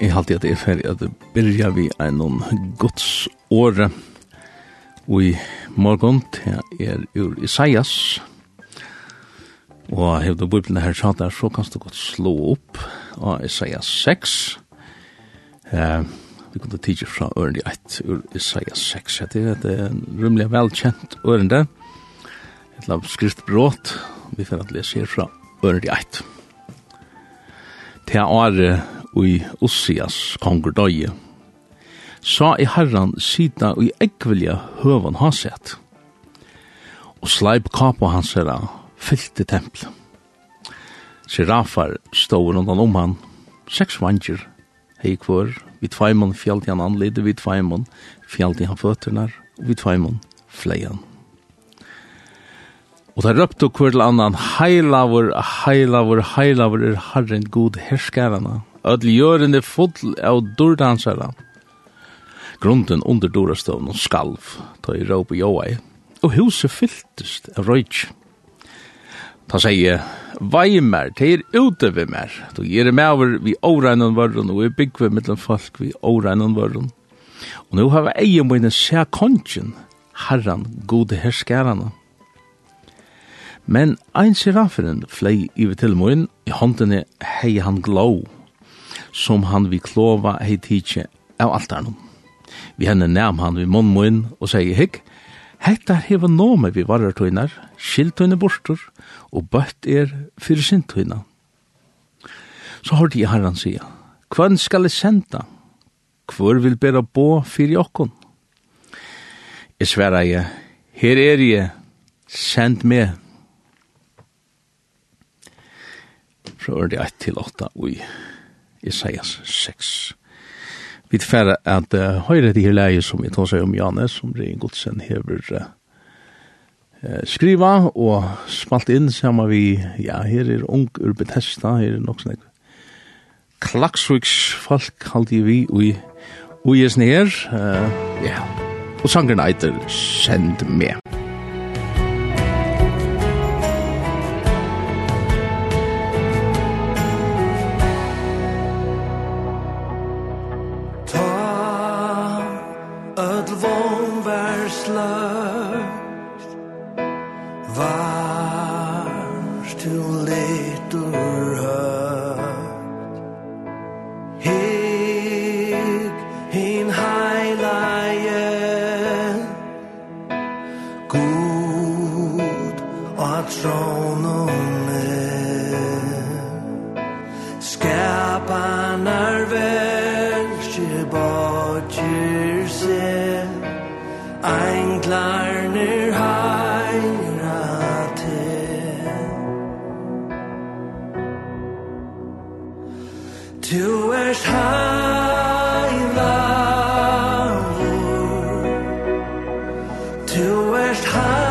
Jeg har alltid at jeg er ferdig at byrja vi en noen gods åre. Og i morgen til er ur Isaias. Og hevd du bøyblene her sa der, så kan du godt slå opp av Isaias 6. Eh, vi kunne tidsi fra ørende 1 ur Isaias 6. Det er et rymlig velkjent ørende. Et lav skriftbrått. Vi får at lese her fra ørende 1. Til året i Ossias kongerdøye. Sa i herran sida i eggvilja høvan haset, og sleip kapa hans herra fyllte tempel. Serafar stod rundan om han, seks vanger, hei kvar, vi tveimon fjallt i han anlede, vi tveimon fjallt i han føtternar, og vi tveimon fleian. Og da røpte hver til annan, heilavur, heilavur, heilavur er Herren god herskarana. Ödl jörende full av dordansare. Grunden under dorastövn og skalv, ta i råp og joai, og huset fylltest av røyts. Ta sier, vei mer, te er ute vi mer, du gir meg over vi åregnen varren, og vi bygger mellom folk vi åregnen varren. Og nå har vi egen mine sjæ kongen, herran, gode herskærene. Men ein seraferen flei i til moin, i hånden hei han glå, som han vi klova hei tidsi av altarnum. Vi henne nam han vi munnmoin og segi hikk, Hetta hevur nome við varartuinar, skiltunar burtur og bøtt er fyrir sintuina. Så hørte jeg herran sige, Kvann skal jeg senda? Hvor vil bera bo fyrir okkon? Jeg sverra jeg, her er jeg, send meg. Fra ordet 1 til 8 og Isaias 6. Vi tar at uh, høyre til her leie som vi tar seg om Janes, som Rein Godsen hever uh, skriva og smalt inn sammen vi, ja, her er ung ur Bethesda, her er nok sånn klaksviks folk halde vi ui ui er her, uh, ja, og sangren eiter Send med. vån vær sløy hast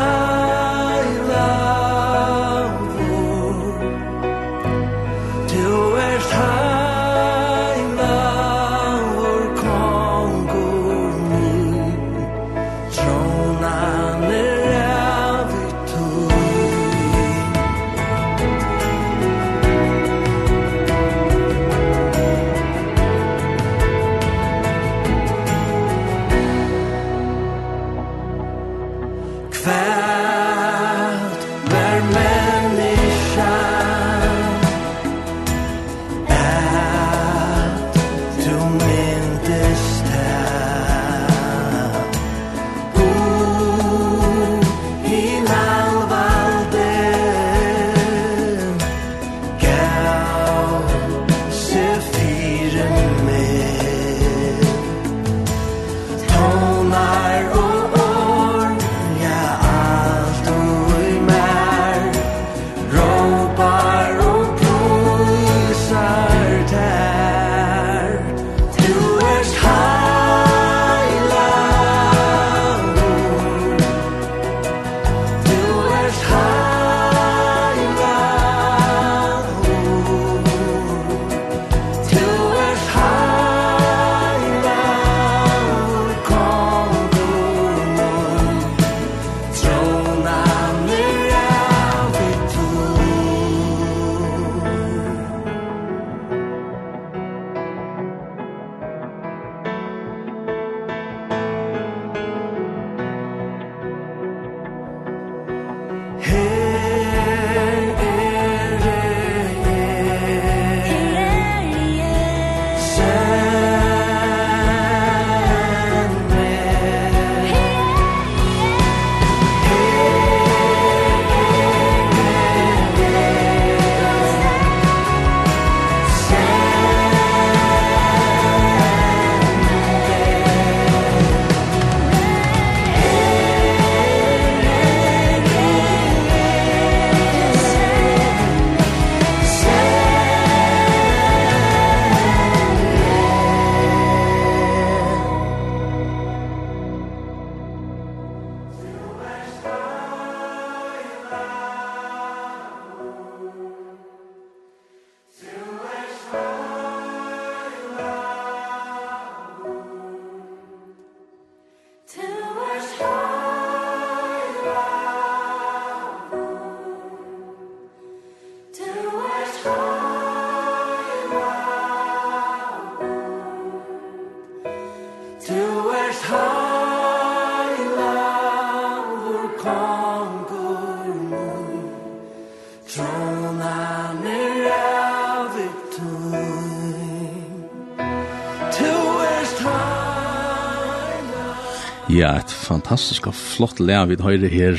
Ja, et fantastisk og flott lea vi høyre her.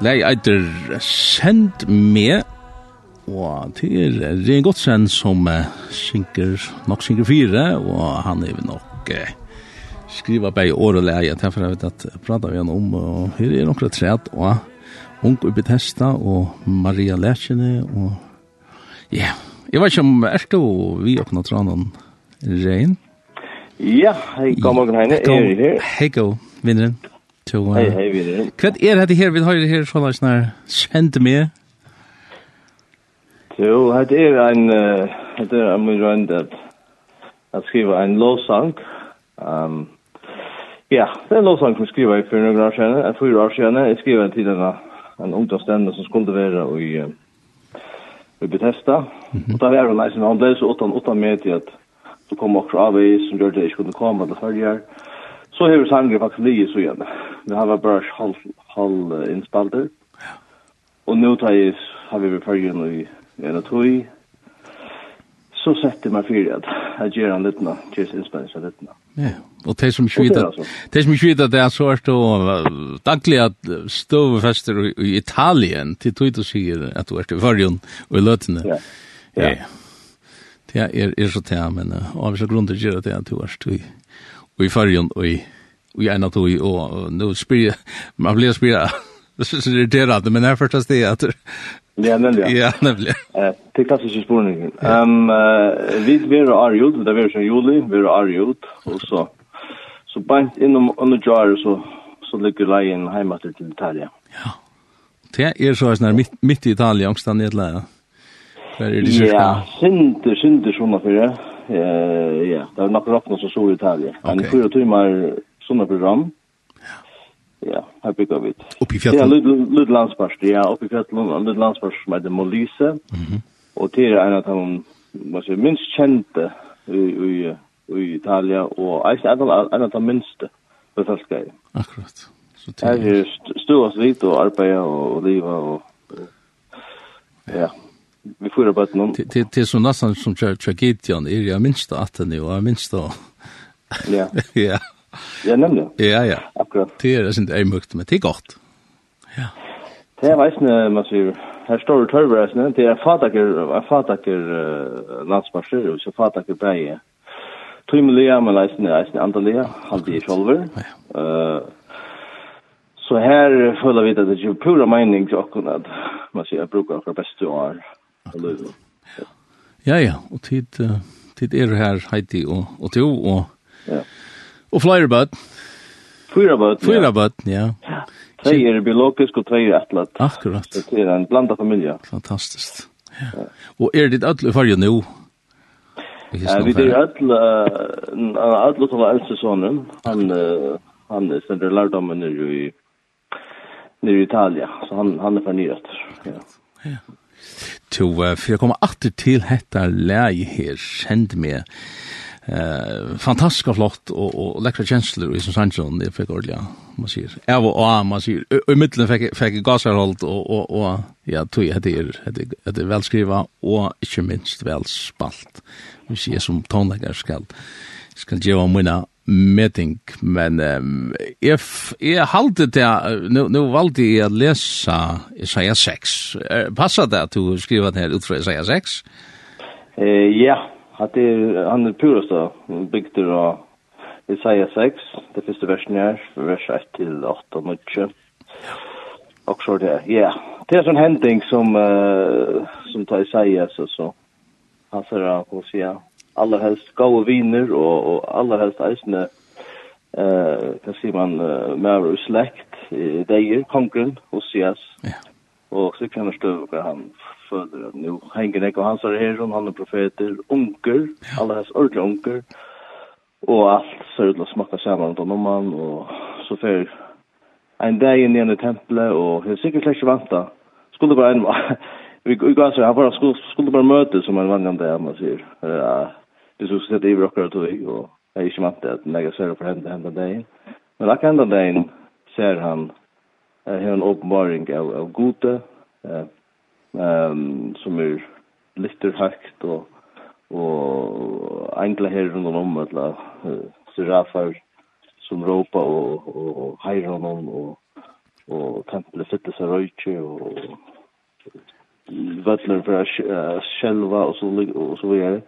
Lea eitir Send med, og til er Ren Godsen som uh, synker, nok synker fire, og han er nok uh, skriva bei år og lea, derfor har vi tatt prata vi om, og her er nokre træt, og Unge Bethesda, og Maria Lærkjene, og ja, yeah. jeg vet ikke om er du vi åpna tranen, Rein? Ja. Ja, hei, god morgen, Heine. Erik her. Hei, god, vinneren. Hei, hei, vinneren. Hva er dette her? Vi har det her sånn her kjent med. Jo, dette er en, dette er en mye rønt at jeg skriver en lovsang. Um, ja, det er en lovsang som skriver jeg for noen år siden, en fyra år siden. Jeg skriver en tid en ungdomsstende som skulle være i, i Bethesda. Mm -hmm. Og da var det nesten, han ble så åttan, åttan med til at det kom också av i som gjorde det inte kunde komma det förr så har vi sangen faktiskt blir så igen Vi har bara halv halv inspalter. och nu tar jag har vi väl förr i en tog så sätter man för att jag gör en liten just inspelning så liten ja och det som skjuter det som skjuter det är så att dagliga stovfester i Italien till tog du säger att du är i förr och i lötene ja. Ja det er, er så til, men uh, av så grunn til gjøre det at du er støy. Og i fargen, og i, og i ena tog, og nå spyr man blir spyr så er det irriterende, men er først det at Ja, nemlig. Ja, nemlig. Eh, Det er klassiske spørninger. Um, uh, vi er arjod, det er som juli, vi er arjod, og så, så bant innom under jar, så, så ligger leien hjemme til Italia. Ja. Det er så her midt, midt i Italia, angst i et leie. Kvar er det cirka? Ja, synder, synder sånne for det. Ja, det var några rockna så så i Italien. Han fyra timmar såna program. Ja, her bygger vi. Uppe i fjällen? Ja, lite landsparst, ja, Oppi i fjällen, landsparst som heter Molise. Mm Och det är en av de man säger, minst kjente i, i, i Italia, og en av de minsta befälskare. Akkurat. Så det är ju stå oss lite og, og och og... och, ja vi får bara någon Det till så nästan som tragedian är jag minst att det nu jag minst då ja ja ja nämligen ja ja akkurat. Det är inte är mycket men det är gott. Ja det är visst man ser här står det törvres nu det är fataker fataker landsmarscher och så fataker bäge Tymliga, men eisen er eisen andalega, halde i sjolver. Så här följer vi det, det är pura mening till att man ser att bruka för bästa år. Akkurat. Ja, ja, og tid, tid er her, Heidi og, og to, og, ja. og flere bøtt. Fyra bøtt, ja. Fyra bøtt, ja. Tre er biologisk, og tre er atlet. Akkurat. Det er en blanda familie. Fantastisk. Ja. Og er ditt i farge nå? Ja, vi er alle, ødel som var eldste sonen, han, uh, han er stendere lærdommen nere i, nere i Italia, så han, han er fornyret. Ja. Ja to, uh, for jeg kommer alltid til hetta leie her, kjent meg, eh fantastiskt flott och och läckra kjensler i som Sanchon det fick ordliga man sier. Jag var ah man säger i mitten fick fick gasarhold og, och och ja tog jeg det det det väl skriva och minst väl spalt. Vi ser som tonläggare skall skal gjøre om meting, men um, jeg, jeg halte det, nu, nu valgte jeg å lese Isaiah 6. Passer det at du skriver det her ut fra Isaiah 6? Eh, ja, at det er, han er purest da, bygter av Isaiah 6, det første versen her, vers 1 til 8 og 9. Og så det, ja. Det er sånn hending som, uh, som tar Isaiah, så, så. Han ser det, hva sier allra helst gode viner og, og allra helst eisne eh kan se man uh, mer slekt i deir konkurren hos yes. Ja. Og så kan man stå hva han føler at nu henger ikke hans er her, han er profeter, onkel, ja. alle hans ordentlige onker, og alt ser ut til å smakke sammen på nomman, og så fer en dag inn igjen i tempelet, og jeg er sikkert ikke vanta. Skulle bare en, vi gav seg, han bare skulle, skulle bare møte som en vanlig dag, man sier. Ja, det så sett i rockar och tog och jag är inte vant att lägga sig för hända hända dagen. Men där hända dagen ser han eh en uppenbaring av av gode eh um, som är lister högt och og enkla her rundt om alla serafar som ropa og, och hejron och och templet fylldes av röjtje och vattnet för att själva och så och så vidare.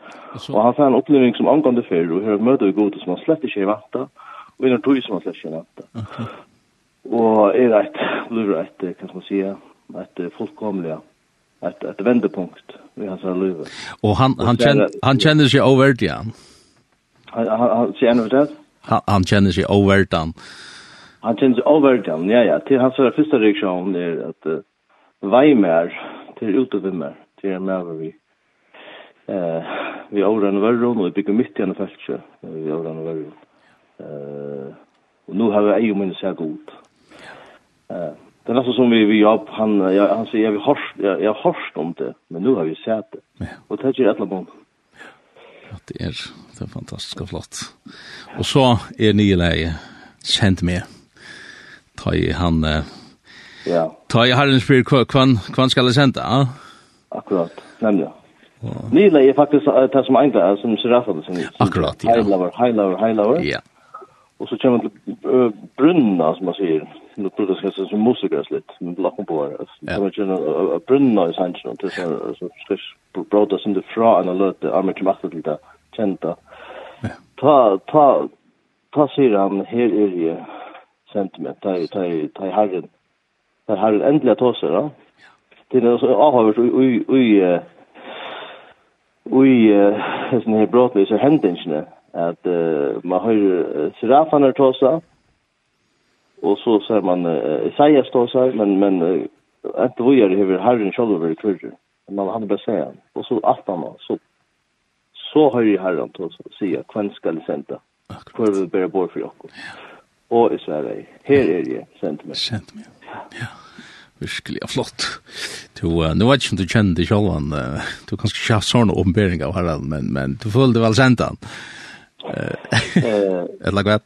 Och han får en upplevelse som angående för och hur möter vi god som man släpper sig i vatten och innan tog som man släpper sig i vatten. Och är rätt, blir rätt kan man säga ett fullkomliga ett, att vändepunkt i hans liv. Och han han känner han känner sig överväldigad. Ja. Han han känner det. Han han känner sig överväldigad. Han känner sig överväldigad. Ja ja, till hans första reaktion är att uh, Weimar er ute ved meg, til er med vi. Eh, vi har en verron, og vi bygger midt igjen i feltet, vi har en verron. Eh, og nå har vi ei og minne seg god. Eh, det er nesten som vi, vi jobb, han, ja, han sier, jeg har jeg, jeg har hørt om det, men nå har vi sett det. Ja. Og det er ikke et eller annet. Ja, det er, det er fantastisk og flott. Og så er nye leie kjent med, ta i han, eh, Ja. Ta i herren spyr kvann kvann skal jeg sende, ja? Akkurat, nemlig. Nila er faktisk det som egentlig er som Serafa, sin. Akkurat, ja. Heilaver, heilaver, heilaver. Ja. Og så kommer man til brunna, som man sier. Nå tror jeg som musikers litt, men lakken på her. Så man kjenner brunna i sannsjen, til så skal jeg bråta som det fra en løte, armer til maktet til det kjenta. Ta, ta, ta sier han, her er jeg sentiment, ta i herren, Men har det endelig ta seg, da. Det er så avhavert ui, ui, ui, sånne her brådviser hendingene, at uh, man hører serafaner tås det, og så ser man uh, Isaias tås det, men, men, etter vi er hever herren selv over i kvirre. Man hadde bare sier han. Og så alt han, så, så hører herren tås og sier, hvem skal jeg sende? Hvor vil det bare bort for dere? Og i Sverige, her er jeg, sendt meg. Sendte meg, Ja, virkelig ja, flott. Du, uh, nu vet ikke om du kjenner det selv, uh, du kan ikke ha sånne åpenbering av Harald, men, men du følte vel sendt han. Eller hva?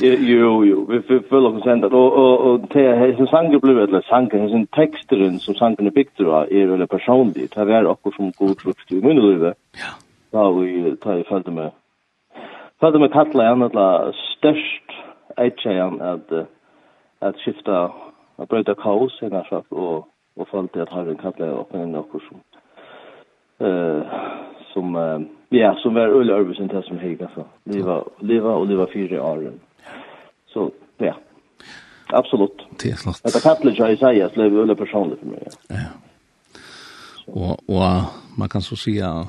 Jo, jo, vi føler oss sendt han. Og, og, og til hessen sanger ble, eller sangen, hessen teksteren som sangerne er av, er veldig personlig. Det er akkurat som god frukt i munnelivet. Ja. Da vi tar i følte med. Følte med kattla igjen, eller størst, eit at, at skifta Jag brøyta ett kaos i nästan och, og följt det att Herren kallade opp en något som uh, som uh, ja, som var öle arbetsen til som hej alltså. liva leva och leva fyra åren. Så ja. Absolut. Det är klart. Det kallar jag Isaias lever öle personligt för mig. Ja. Och och man kan så säga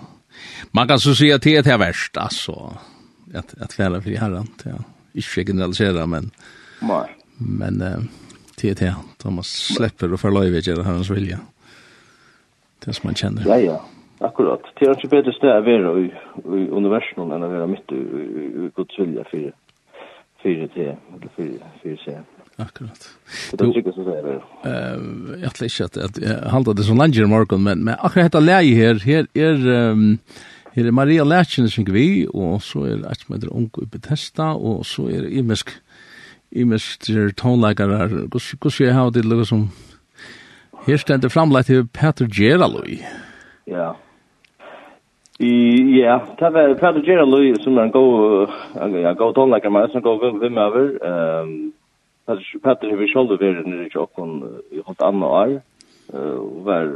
man kan så säga at det är värst alltså att att kalla för herran ja. Inte generalisera men Nei. Men eh, till det Da man släpper och förlöjer vid det hans vilja. Det som man kjenner. Ja, ja. Akkurat. Det er ikke bedre sted å være i, i universum enn å være midt i, i, i Guds vilja for, för det, eller för, för sig. Akkurat. Det är tycker så där. Uh, jeg tror ikke at, at jeg halte det som langer i morgen, men men akkurat dette leie her, her er... um, her er Maria Lætjen som vi og så är att med ung i Bethesda og så är imisk i mest tonleikarar, hvordan jeg har det lukket som her stender framleit til Peter Geraloi. Ja. I, ja, det var Peter Geraloi som er en god, ja, god tonleikar, men som god vimmer. Um, Peter har selv vært nere i Kjåkon i halvt annet år, og var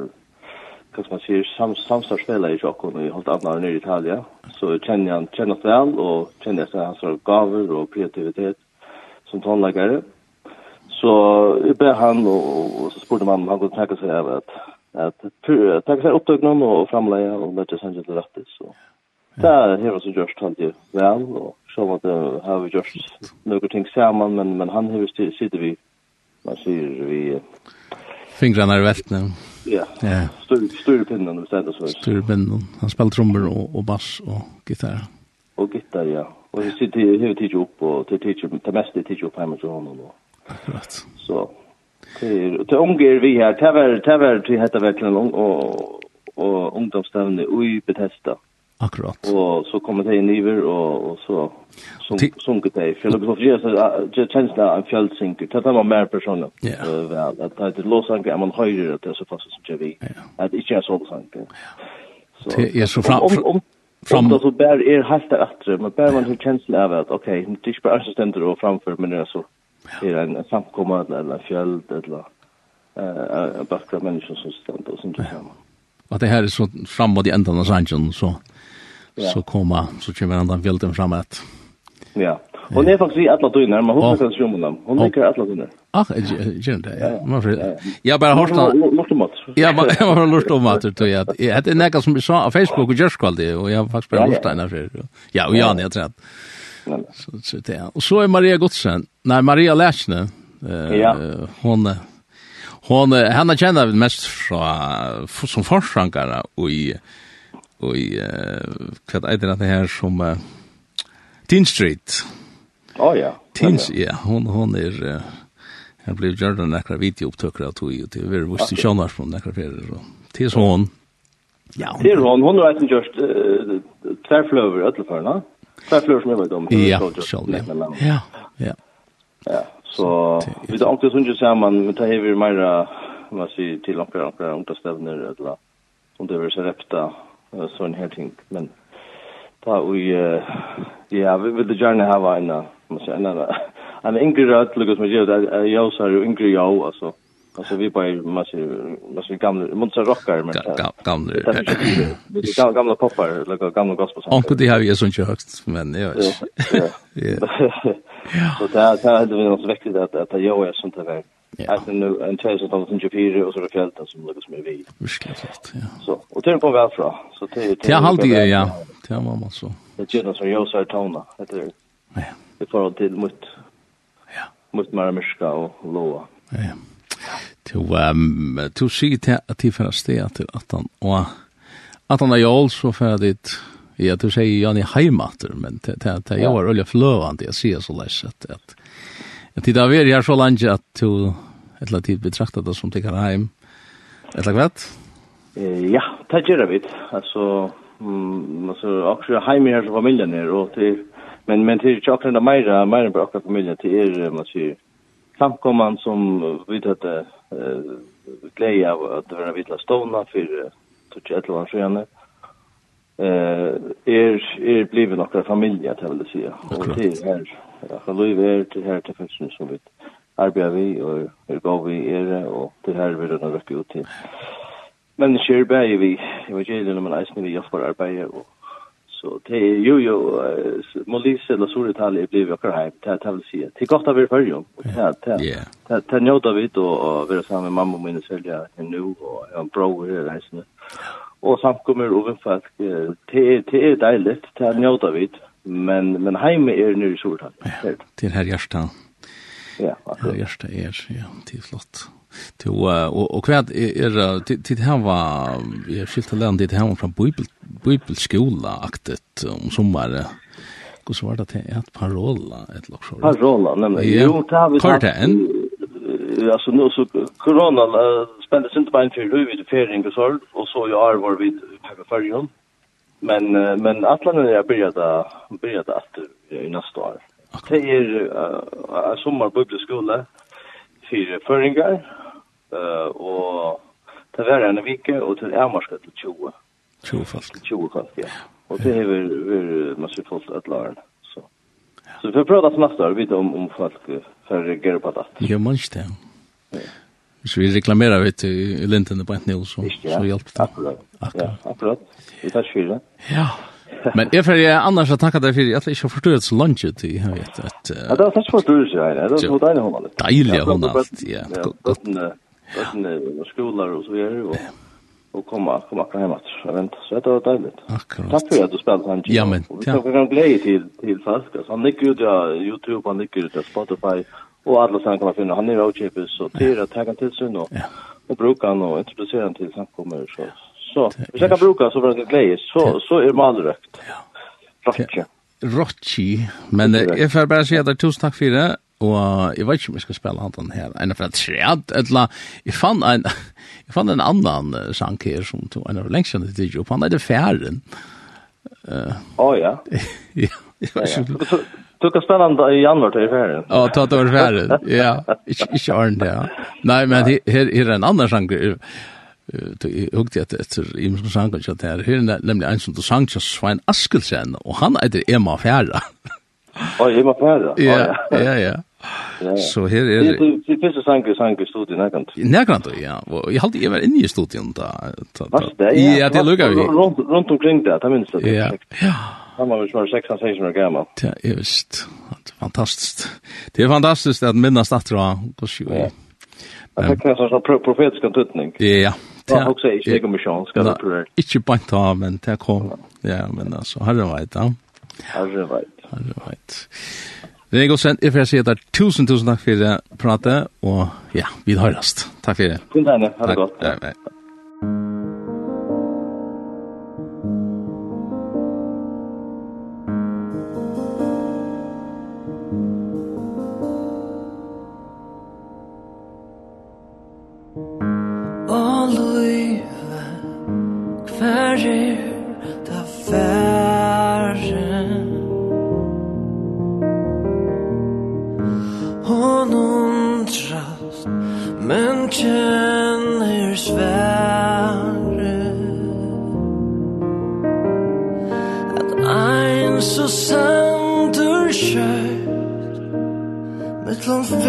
hva man sier, sam, samstagsspiller i Kjokon i holdt andre nere i Italia. Så kjenner han, kjenner han vel, og kjenner seg hans gaver og kreativitet som tonläggare. Så jag ber han och, och så spurte man om han kunde tänka sig av att att tacka sig upptökningen och framlägga och lägga sig til rätt. Så det er her også gjørst han det vel, og så var det har vi Gjørst noen ting sammen, men men han har ju sitter vi man sier vi fingrarna i väftna. Ja. Ja. Styr styr pinnen och det där så. Styr pinnen. Han spiller trommer og, og bass og gitarr og gitar, ja. Og jeg sitter her høyre tidsi opp, og til tidsi, til mest er tidsi opp hjemme til honom. Akkurat. Så, til til unger vi her, til hver, til hver, til hette hver og, og, og ungdomsstevne ui Bethesda. Akkurat. Og så kommer det i niver, og, og så sunket det For fjell. Og så gjør kjensla av en fjellsinker. Det er mer personer. Ja. At det er låsanker, er man høyre, at det er så fast som ikke vi. At det ikke er sånn sanker. Det er så fram... Fram... Och så bär er helt där att men bär man hur känsla av att okej, okay, det är bara assistenter och framför men alltså ja. är en samkomma eller fjäll eller eh uh, bakra människor som stannar och sånt där. Och det här är så framåt i ändan av sanchen så ja. så komma så kommer ändan fjällen att Ja. Hon är faktiskt alla tunnar, men hon kan sjunga dem. Hon är inte alla tunnar. Ach, gör det. Ja, man får. Jag bara hörst han. Lust om. Ja, men jag har lust om att det att det är näka som vi sa på Facebook och just kväll och jag har faktiskt bara lust där för. Ja, och Jan jag tror. Så så det. Och så är Maria Gottsen. Nej, Maria Läschne. Eh hon hon henne känner vi mest från som forskare och i och i vad heter det här som Teen Street oh, ja. Tins, ja, hon, hon er... Jeg blir gjørt en akkurat videoopptøkker av tog, og det var veldig vist i kjønnarsmål en akkurat ferie. Til så hon. Ja, hon. Til hon, hon har etter gjørst tverrfløver i ødelførene. Tverrfløver som jeg vet om. Ja, sjøl, ja. Ja, ja. Ja, så vi tar alltid sånn sammen, men det har vi mer, hva sier, til akkurat akkurat ungdomstevner, eller om det vil så repta, sånn her ting, men da, og ja, vi vil gjerne ha en, man säga en en yngre röd lukas med jag jag så är yngre jag alltså alltså vi bara man säger, man massor gamla man monster rockar men gamla gamla gamla poppar eller gamla gospel sånt. Onkel det har så inte högt, men ja. Ja. Så det här, det här hade vi något viktigt att att jag är sånt där. Att nu en tjej som som 24 och så är det fjälten som lyckas med vi. Verkligen ja. Så och tur på väl fra. Så det är Ja, halt ja. Det var man så. Det gör något så jag så tona. Det är. Ja i forhold til mot, ja. mot Maramirska og Loa. Ja. Du, ehm du sier til at de fyrir sted til at han, og at han er jól, så fyrir dit, ja, du sier Jani heimater, men det er jo er olja fløvande, jeg sier så leis at, at, at det da veri her så langt at du, et eller tid betrakta det som tikkar heim, et eller kvett? Ja, det gjør det vidt, altså, mm, altså, akkur heim her som familien er, og til, men men till jag kunde mera mera på också familjen till er man ser samkomman som vi att eh glädje av att vara vitla stona för touch ett år sedan eh är är blivit några familj att väl säga och det är här jag vill ju till här till funktion som vet arbetar vi och är går vi är och det här vill det några ut till men det sker bäj vi evangelierna men isen vi hjälper arbetar och Så det är ju ju Molise eller Soritali blir vi akkurat hem. Det det vill säga. Det är gott att vi är förr om. Det njöter vi då och vi är samman med mamma og och min sälja nu og jag har en bror i reisende. Og samkommer og vinnfalk, Det er dejligt. Det njöter vi. Men, men heime er nu i Soritali. Ja, det är här hjärsta. Ja, hjärsta är. Ja, det är flott to og og kvæð er tit hava er skilta land tit hava frá bibel Bibelskola-aktet um summar Hvordan var det til et parola? Et parola, nemlig. Jo, det har vi sagt. Altså, nå så korona spennte sin tilbein til røy vid fering og sorg, og så i år var vi på fergen. Men, men atlanen er byrjat byrjat at i neste år. Det er uh, sommer bibelskole, fire føringar, Uh, og det var en vike, og til Amarska til 20. 20 folk. 20 folk, ja. Og det har vi masse folk et lærerne. Så. Ja. så vi får prøve det neste år, vite om, om folk får reagere på det. Ja, man ikke det. Ja. Hvis vi reklamerer vi til lintene på et nivå, så, ja. så hjelper det. Akkurat. Akkurat. Ja, akkurat. Vi tar skylden. Ja. Men jeg får annars att tacka dig för att jag förstår ett lunch till jag vet att Ja, det var förstås du säger. Det var så där hon allt. Dejligt hon allt. Ja. Gott. Bøttene og skolar og så videre. Og, og komma komma hem att vänta så det var dejligt. Akkurat. Takk for at du spelade han. Ja men. Vi tar en glede til, til folk. Så han ligger av Youtube, han ligger av Spotify Og alle sammen kan man finne. han är roadchipper så det är att ta till sig og Ja. Och bruka han og introducera han til samkommer så. Så hvis jeg kan bruke han, så för det glede. så så er man rätt. Ja. Rocky. Rocky, men jag får bara säga att tusen tack för det Og jeg vet ikke om jeg skal spille han den her, en av et træt, eller jeg fann en, jeg fann en annan sang her som tog en av lengst kjenne til jobb, han er det færen. Å uh, oh, ja. ja, jeg vet ikke. Du kan spille han i januar til færen. Ja, ta det var færen, ja. Ikke, ikke Arne, ja. Nei, men her, her er en annan sang, jeg hukte etter etter i min sang, her er nemlig en som du sang til Svein Askelsen, og han er det Emma Færa. Å, Emma Færa? Ja, ja, ja. Så her er det... Det finnes en sang i sang i studiet, nærkant. Nærkant, ja. Og jeg halte jeg var inne i studiet da. Ja, det lukker vi. Rundt omkring det, det minnes det. Ja, ja. Han var vel som 16-16 år gammel. Ja, jeg visst. Fantastisk. Det er fantastisk at minnes det tror jeg. Ja. Jeg fikk en sånn profetisk antutning. Ja, Ja, och Det er også ikke kommisjon, det du prøve. Ikke bare ta, men det kom. Ja, men altså, herre veit, ja. Herre Har det varit. Det er godt sent. Jeg får si at det er tusen, tusen takk for pratet, og ja, vi høyrast. Takk for det. Takk Ha det. Takk. little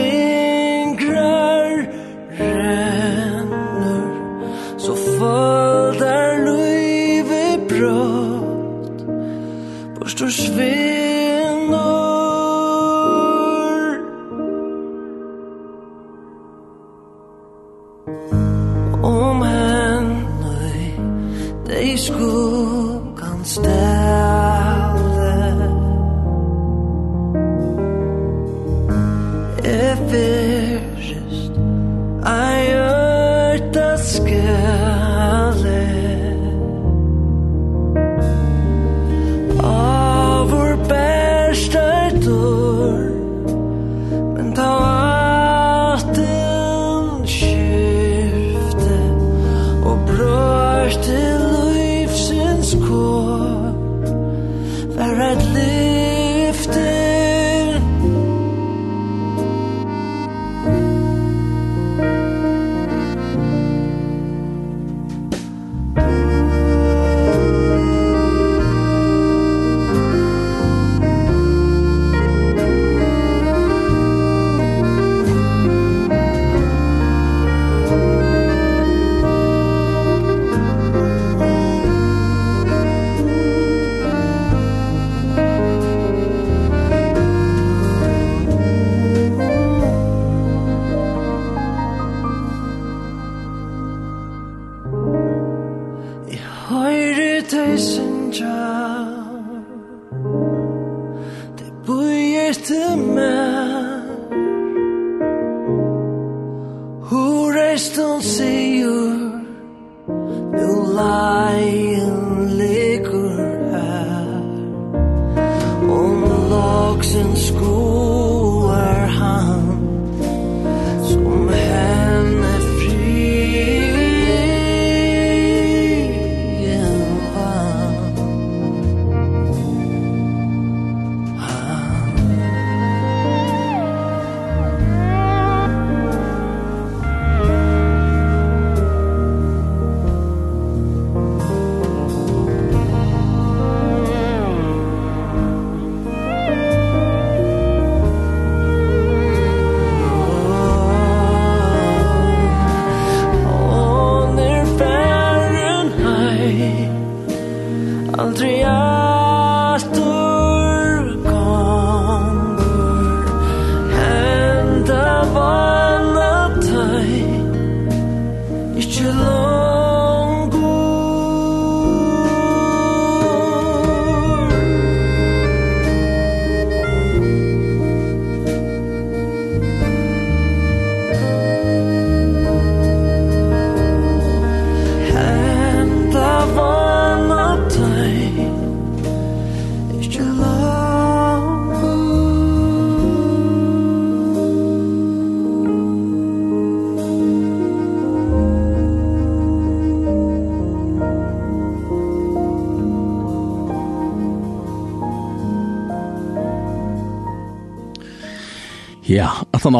Ja, at han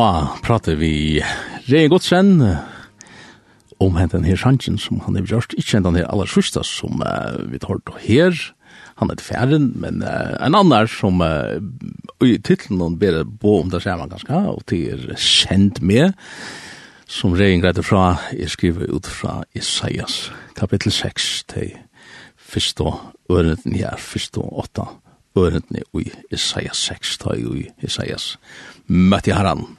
prater vi Regen Godsen om henten her sjansjen som han har gjort, ikke den her aller sørste som uh, vi tar til her, han er færen, men uh, en annen som uh, i titlen han ber på om det ser man ganske, og det er kjent med, som Regen greide fra, jeg skriver ut fra Isaias kapittel 6 til første ørenden her, første åtta ørenden i Isaias 6, ta i Isaias 6 møtte herren.